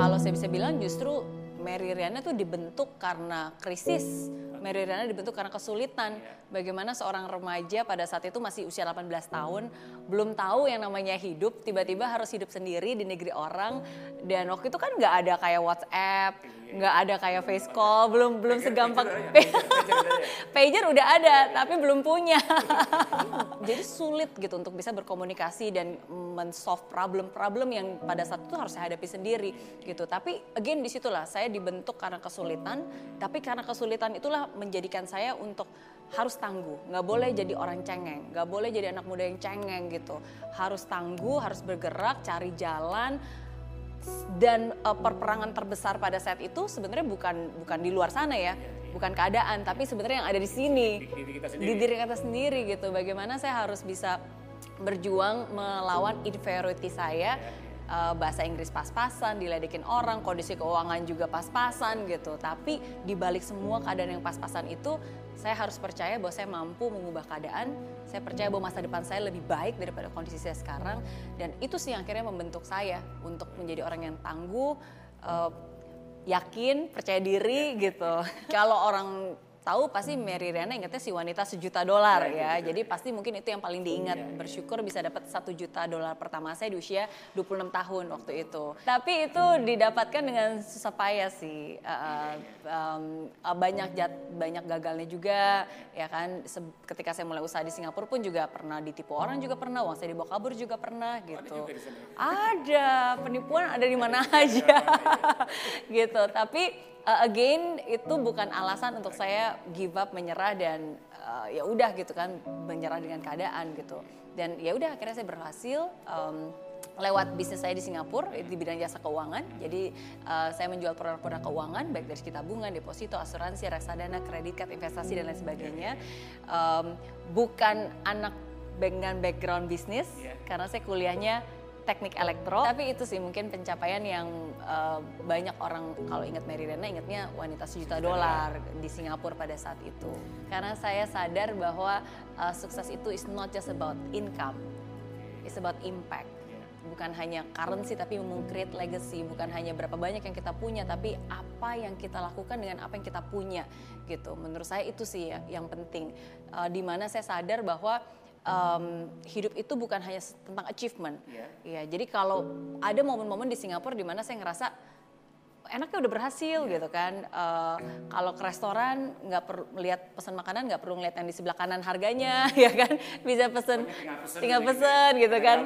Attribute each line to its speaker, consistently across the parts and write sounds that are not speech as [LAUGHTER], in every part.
Speaker 1: Kalau saya bisa bilang justru Mary Riana tuh dibentuk karena krisis. Mary Riana dibentuk karena kesulitan. Bagaimana seorang remaja pada saat itu masih usia 18 tahun, belum tahu yang namanya hidup, tiba-tiba harus hidup sendiri di negeri orang. Dan waktu itu kan nggak ada kayak WhatsApp, nggak ada kayak face call, belum belum segampang. [LAUGHS] Pager udah ada, tapi belum punya. [LAUGHS] Jadi sulit gitu untuk bisa berkomunikasi dan men-solve problem-problem yang pada saat itu harus saya hadapi sendiri gitu. Tapi again di situlah saya dibentuk karena kesulitan, tapi karena kesulitan itulah menjadikan saya untuk harus tangguh, nggak boleh jadi orang cengeng, nggak boleh jadi anak muda yang cengeng gitu. Harus tangguh, harus bergerak, cari jalan, dan uh, perperangan terbesar pada saat itu sebenarnya bukan bukan di luar sana ya, bukan keadaan, tapi sebenarnya yang ada di sini,
Speaker 2: Di diri kita
Speaker 1: di diri kita sendiri gitu. Bagaimana saya harus bisa berjuang melawan inferiority saya, uh, bahasa Inggris pas-pasan, diledekin orang, kondisi keuangan juga pas-pasan gitu. Tapi di balik semua keadaan yang pas-pasan itu, saya harus percaya bahwa saya mampu mengubah keadaan. Saya percaya bahwa masa depan saya lebih baik daripada kondisi saya sekarang. Dan itu sih yang akhirnya membentuk saya untuk menjadi orang yang tangguh, uh, yakin, percaya diri gitu. Kalau orang tahu pasti Mary Riana ingatnya si wanita sejuta dolar ya. Jadi pasti mungkin itu yang paling diingat. Bersyukur bisa dapat satu juta dolar pertama saya di usia 26 tahun waktu itu. Tapi itu didapatkan dengan susah payah sih. Uh, um, uh, banyak jat, banyak gagalnya juga ya kan. Se- Ketika saya mulai usaha di Singapura pun juga pernah ditipu orang juga pernah, uang saya dibawa kabur juga pernah gitu. Ada penipuan ada di mana aja [LAUGHS] gitu. Tapi uh, again itu bukan alasan untuk saya give up menyerah dan uh, ya udah gitu kan menyerah dengan keadaan gitu. Dan ya udah akhirnya saya berhasil um, lewat bisnis saya di Singapura di bidang jasa keuangan. Jadi uh, saya menjual produk-produk keuangan baik dari segi tabungan, deposito, asuransi, reksadana, kredit card, investasi dan lain sebagainya. Um, bukan anak dengan background bisnis
Speaker 2: Iya.
Speaker 1: karena saya kuliahnya teknik elektro. Tapi itu sih mungkin pencapaian yang uh, banyak orang kalau ingat Mary Rena ingatnya wanita sejuta dolar di Singapura pada saat itu. Karena saya sadar bahwa uh, sukses itu is not just about income, it's about impact. Bukan hanya currency tapi meng-create legacy, bukan hanya berapa banyak yang kita punya tapi apa yang kita lakukan dengan apa yang kita punya gitu. Menurut saya itu sih ya, yang penting. Uh, di mana saya sadar bahwa um, hidup itu bukan hanya tentang achievement.
Speaker 2: Iya.
Speaker 1: Ya, jadi kalau ada momen-momen di Singapura di mana saya ngerasa enaknya udah berhasil gitu kan. Eh, kalau ke restoran nggak perlu melihat pesan makanan nggak perlu ngeliat yang di sebelah kanan harganya [LAUGHS] ya kan. Bisa pesen
Speaker 2: Tinggal pesen
Speaker 1: tinggal
Speaker 2: gitu.
Speaker 1: pesen gitu kan.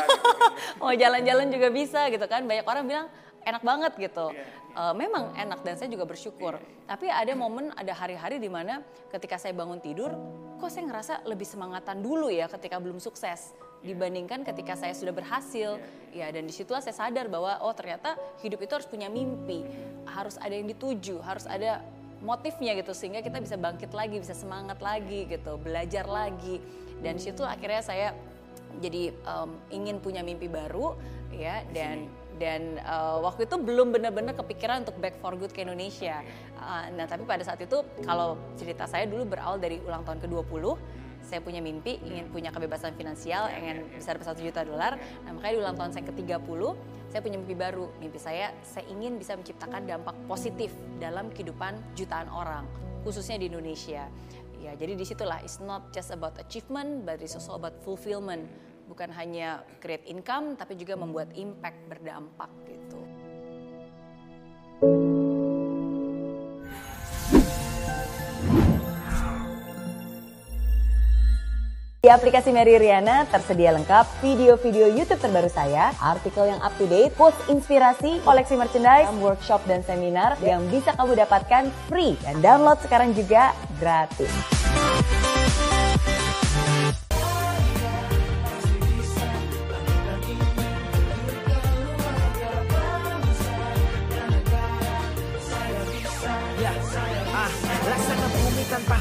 Speaker 1: [LAUGHS] mau jalan-jalan juga bisa gitu kan. Banyak orang bilang enak banget gitu.
Speaker 2: Iya,
Speaker 1: Eh, memang enak dan saya juga bersyukur. Tapi ada momen, ada hari-hari di mana ketika saya bangun tidur, kok saya ngerasa lebih semangatan dulu ya ketika belum sukses dibandingkan ketika saya sudah berhasil. Ya dan di situlah saya sadar bahwa oh ternyata hidup itu harus punya mimpi, harus ada yang dituju, harus ada motifnya gitu sehingga kita bisa bangkit lagi, bisa semangat lagi gitu, belajar lagi. Dan di situ akhirnya saya jadi em, ingin punya mimpi baru ya dan dan eh, waktu itu belum benar-benar kepikiran untuk back for good ke Indonesia. Eh, nah tapi pada saat itu kalau cerita saya dulu berawal dari ulang tahun ke-20 saya punya mimpi ingin punya kebebasan finansial ingin bisa dapat satu juta dolar. Nah makanya di ulang tahun saya ke-30 saya punya mimpi baru. Mimpi saya saya ingin bisa menciptakan dampak positif dalam kehidupan jutaan orang khususnya di Indonesia. Ya jadi di situlah it's not just about achievement but it's also about fulfillment bukan hanya create income tapi juga membuat impact berdampak gitu Di aplikasi Mary Riana tersedia lengkap video-video YouTube terbaru saya, artikel yang up to date, quotes inspirasi, koleksi merchandise, workshop dan seminar yang bisa kamu dapatkan free dan download sekarang juga gratis.